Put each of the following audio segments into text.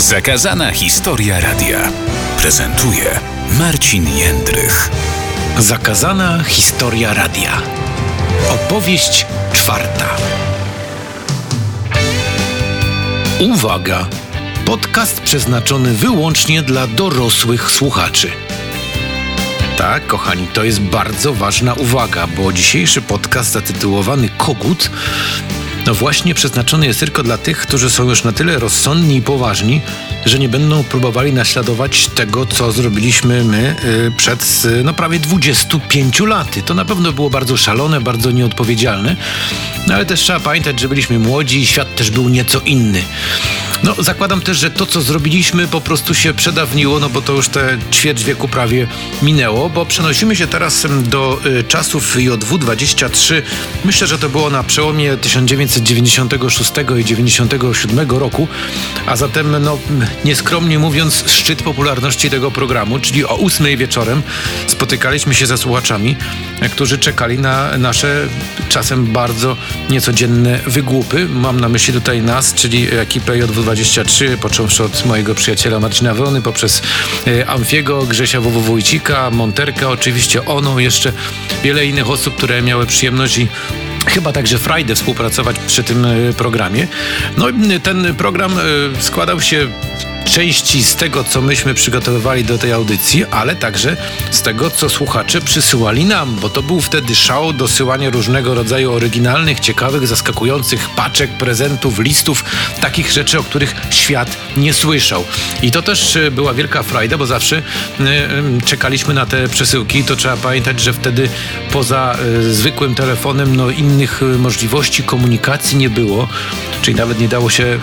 Zakazana historia radia prezentuje Marcin Jędrych. Zakazana historia radia. Opowieść czwarta. Uwaga! Podcast przeznaczony wyłącznie dla dorosłych słuchaczy. Tak, kochani, to jest bardzo ważna uwaga, bo dzisiejszy podcast zatytułowany Kogut no właśnie przeznaczony jest tylko dla tych, którzy są już na tyle rozsądni i poważni, że nie będą próbowali naśladować tego, co zrobiliśmy my y, przed y, no, prawie 25 laty. To na pewno było bardzo szalone, bardzo nieodpowiedzialne, no ale też trzeba pamiętać, że byliśmy młodzi i świat też był nieco inny. No, zakładam też, że to, co zrobiliśmy, po prostu się przedawniło, no bo to już te ćwierć wieku prawie minęło, bo przenosimy się teraz do y, czasów JW23. Myślę, że to było na przełomie 1996 i 97 roku, a zatem, no, nieskromnie mówiąc, szczyt popularności tego programu, czyli o 8 wieczorem spotykaliśmy się ze słuchaczami, którzy czekali na nasze czasem bardzo niecodzienne wygłupy. Mam na myśli tutaj nas, czyli ekipę JW23 23, począwszy od mojego przyjaciela Marcina Wrony, poprzez e, Amfiego, Grzesia Wójcika, Monterka, oczywiście Ono, jeszcze wiele innych osób, które miały przyjemność i chyba także Friday współpracować przy tym e, programie. No i ten program e, składał się części z tego, co myśmy przygotowywali do tej audycji, ale także z tego, co słuchacze przysyłali nam, bo to był wtedy szał dosyłania różnego rodzaju oryginalnych, ciekawych, zaskakujących paczek, prezentów, listów, takich rzeczy, o których świat nie słyszał. I to też e, była wielka frajda, bo zawsze e, czekaliśmy na te przesyłki. To trzeba pamiętać, że wtedy poza e, zwykłym telefonem, no innych możliwości komunikacji nie było, czyli nawet nie dało się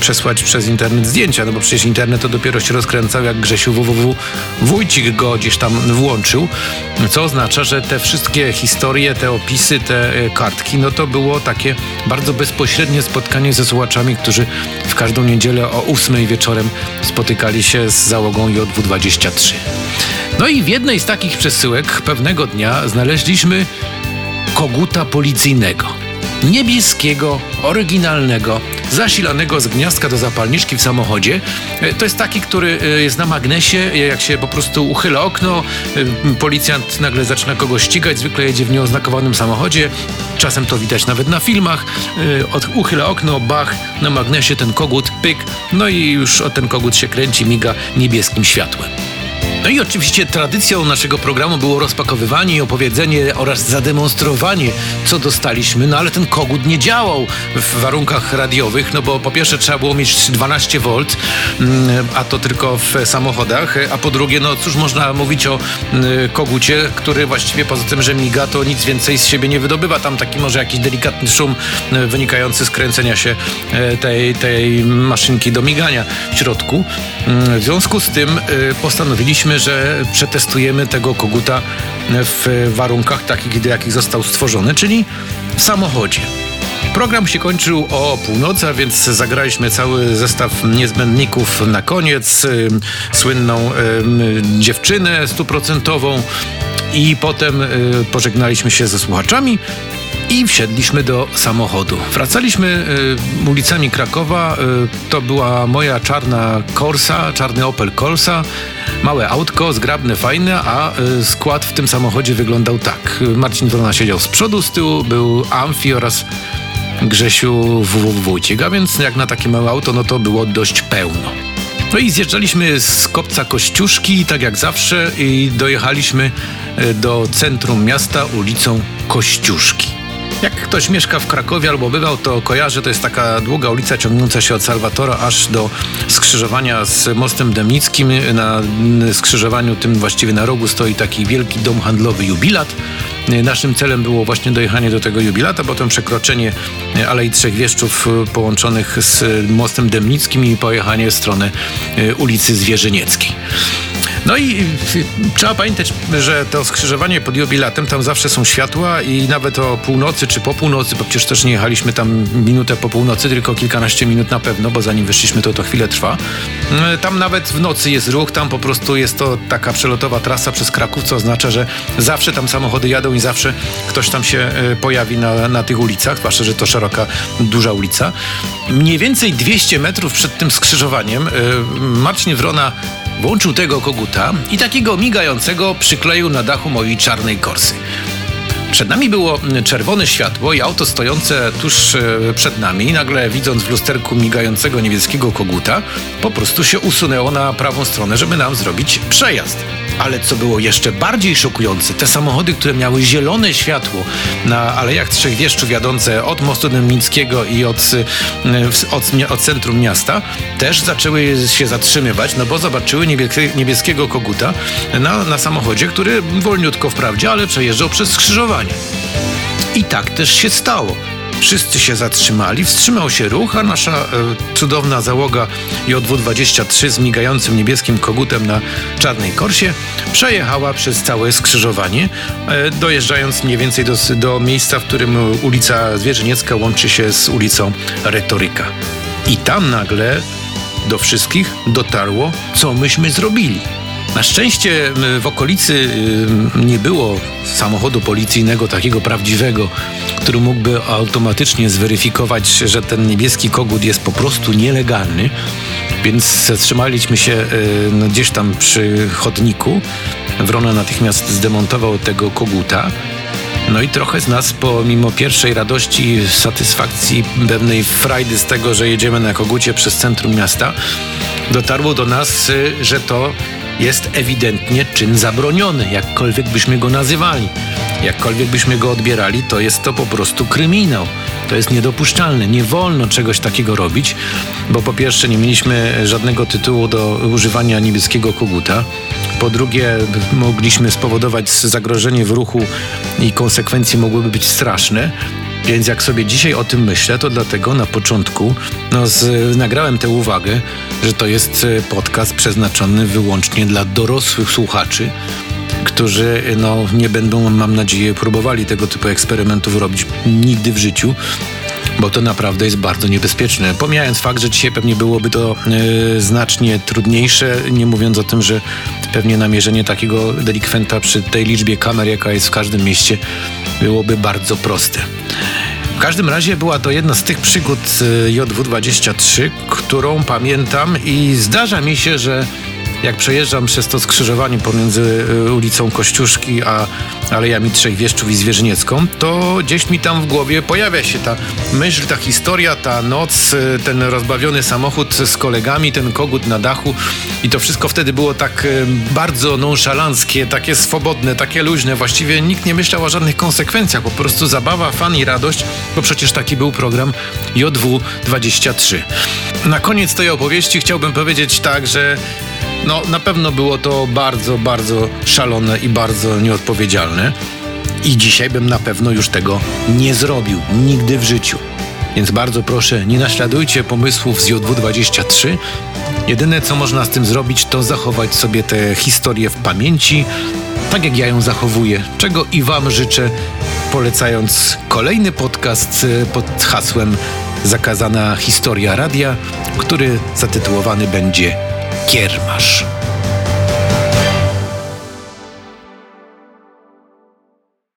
przesłać przez internet zdjęcia, no bo przecież internet to dopiero się rozkręcał, jak Grzesiu www Wójcik go gdzieś tam włączył, co oznacza, że te wszystkie historie, te opisy, te e, kartki, no to było takie bardzo bezpośrednie spotkanie ze słuchaczami, którzy w każdą niedzielę o 8 wieczorem spotykali się z załogą JW23. No i w jednej z takich przesyłek pewnego dnia znaleźliśmy koguta policyjnego niebieskiego, oryginalnego, zasilanego z gniazdka do zapalniczki w samochodzie. E, to jest taki, który e, jest na magnesie, jak się po prostu uchyla okno, e, policjant nagle zaczyna kogoś ścigać, zwykle jedzie w nieoznakowanym samochodzie, czasem to widać nawet na filmach, uchyla okno, bach, na magnesie ten kogut, pyk, no i już ten kogut się kręci, miga niebieskim światłem. No i oczywiście tradycją naszego programu było rozpakowywanie i opowiedzenie oraz zademonstrowanie, co dostaliśmy, no ale ten kogut nie działał w warunkach radiowych, no bo po pierwsze trzeba było mieć 12 V, mm, a to tylko w samochodach, a po drugie, no cóż można mówić o mm, kogucie, który właściwie poza tym, że miga, to nic więcej z siebie nie wydobywa. Tam taki może jakiś delikatny szum mm, wynikający z kręcenia się e, tej, tej maszynki do migania w środku. W związku z tym e, postanowiliśmy że przetestujemy tego koguta w warunkach takich, jakich został stworzony, czyli w samochodzie. Program się kończył o północy, a więc zagraliśmy cały zestaw niezbędników na koniec, y, słynną y, dziewczynę stuprocentową i potem y, pożegnaliśmy się ze słuchaczami i wsiedliśmy do samochodu. Wracaliśmy y, ulicami Krakowa. Y, to była moja czarna Corsa, czarny Opel Corsa. Małe autko, zgrabne, fajne, a y, skład w tym samochodzie wyglądał tak. Marcin Wrona siedział z przodu, z tyłu był Amfi oraz Grzesiu Wójcik, a więc jak na takie małe auto, no to było dość pełno. No i zjeżdżaliśmy z kopca Kościuszki, tak jak zawsze, i dojechaliśmy y, do centrum miasta ulicą Kościuszki. Jak ktoś mieszka w Krakowie albo bywał, to kojarzy, to jest taka długa ulica ciągnąca się od Salwatora aż do skrzyżowania z Mostem Demnickim. Na skrzyżowaniu tym właściwie na rogu stoi taki wielki dom handlowy Jubilat. Naszym celem było właśnie dojechanie do tego jubilata, potem przekroczenie Alei Trzech Wieszczów połączonych z Mostem Demnickim i pojechanie w stronę ulicy Zwierzynieckiej. No i trzeba pamiętać, że to skrzyżowanie pod jubilatem, tam zawsze są światła i nawet o północy czy po północy, bo przecież też nie jechaliśmy tam minutę po północy, tylko kilkanaście minut na pewno, bo zanim wyszliśmy to to chwilę trwa. E, tam nawet w nocy jest ruch, tam po prostu jest to taka przelotowa trasa przez Kraków, co oznacza, że zawsze tam samochody jadą i zawsze ktoś tam się e, pojawi na, na tych ulicach, zwłaszcza, że to szeroka, duża ulica. Mniej więcej 200 metrów przed tym skrzyżowaniem e, Marcin Wrona włączył tego koguta i takiego migającego przykleił na dachu mojej czarnej korsy. Przed nami było czerwone światło i auto stojące tuż e, przed nami, nagle widząc w lusterku migającego niebieskiego koguta, po prostu się usunęło na prawą stronę, żeby nam zrobić przejazd. Ale co było jeszcze bardziej szokujące, te samochody, które miały zielone światło na Alejach Trzech Wieszczów od mostu Dębnickiego i od, e, od, od, centrum miasta, też zaczęły się zatrzymywać, no bo zobaczyły niebieskiego koguta na, na samochodzie, który wolniutko wprawdzie, ale przejeżdżał przez skrzyżowanie. I tak też się stało. Wszyscy się zatrzymali, wstrzymał się ruch, a nasza e, cudowna załoga JW-23 z migającym niebieskim kogutem na czarnej korsie przejechała przez całe skrzyżowanie, e, dojeżdżając mniej więcej do, do miejsca, w którym ulica Zwierzyniecka łączy się z ulicą Retoryka. I tam nagle do wszystkich dotarło, co myśmy zrobili. Na szczęście w okolicy nie było samochodu policyjnego takiego prawdziwego, który mógłby automatycznie zweryfikować, że ten niebieski kogut jest po prostu nielegalny. Więc zatrzymaliśmy się e, no, gdzieś tam przy chodniku. Wrona natychmiast zdemontował tego koguta. No i trochę z nas, pomimo pierwszej radości, satysfakcji, pewnej frajdy z tego, że jedziemy na kogucie przez centrum miasta, dotarło do nas, e, że to jest ewidentnie czyn zabroniony, jakkolwiek byśmy go nazywali. Jakkolwiek byśmy go odbierali, to jest to po prostu kryminał. To jest niedopuszczalne. Nie wolno czegoś takiego robić, bo po pierwsze nie mieliśmy żadnego tytułu do używania niebieskiego koguta. Po drugie, mogliśmy spowodować zagrożenie w ruchu i konsekwencje mogłyby być straszne. Więc jak sobie dzisiaj o tym myślę, to dlatego na początku no, z, nagrałem tę uwagę, że to jest e, podcast przeznaczony wyłącznie dla dorosłych słuchaczy, którzy no, nie będą, mam nadzieję, próbowali tego typu eksperymentów robić nigdy w życiu bo to naprawdę jest bardzo niebezpieczne. Pomijając fakt, że dzisiaj pewnie byłoby to e, znacznie trudniejsze, nie mówiąc o tym, że pewnie namierzenie takiego delikwenta przy tej liczbie kamer, jaka jest w każdym mieście, byłoby bardzo proste. W każdym razie była to jedna z tych przygód e, JW23, którą pamiętam i zdarza mi się, że jak przejeżdżam przez to skrzyżowanie pomiędzy y, ulicą Kościuszki a Alejami Trzech Wieszczów i Zwierzyniecką, to gdzieś mi tam w głowie pojawia się ta myśl, ta historia, ta noc, y, ten rozbawiony samochód z kolegami, ten kogut na dachu i to wszystko wtedy było tak y, bardzo nonszalanckie, takie swobodne, takie luźne. Właściwie nikt nie myślał o żadnych konsekwencjach, po prostu zabawa, fan i radość, bo przecież taki był program JW23. Na koniec tej opowieści chciałbym powiedzieć tak, że no, na pewno było to bardzo, bardzo szalone i bardzo nieodpowiedzialne. I dzisiaj bym na pewno już tego nie zrobił, nigdy w życiu. Więc bardzo proszę, nie naśladujcie pomysłów z JW23. Jedyne, co można z tym zrobić, to zachować sobie tę historię w pamięci, tak jak ja ją zachowuję, czego i Wam życzę, polecając kolejny podcast e, pod hasłem Zakazana Historia Radia, który zatytułowany będzie Kiermasz.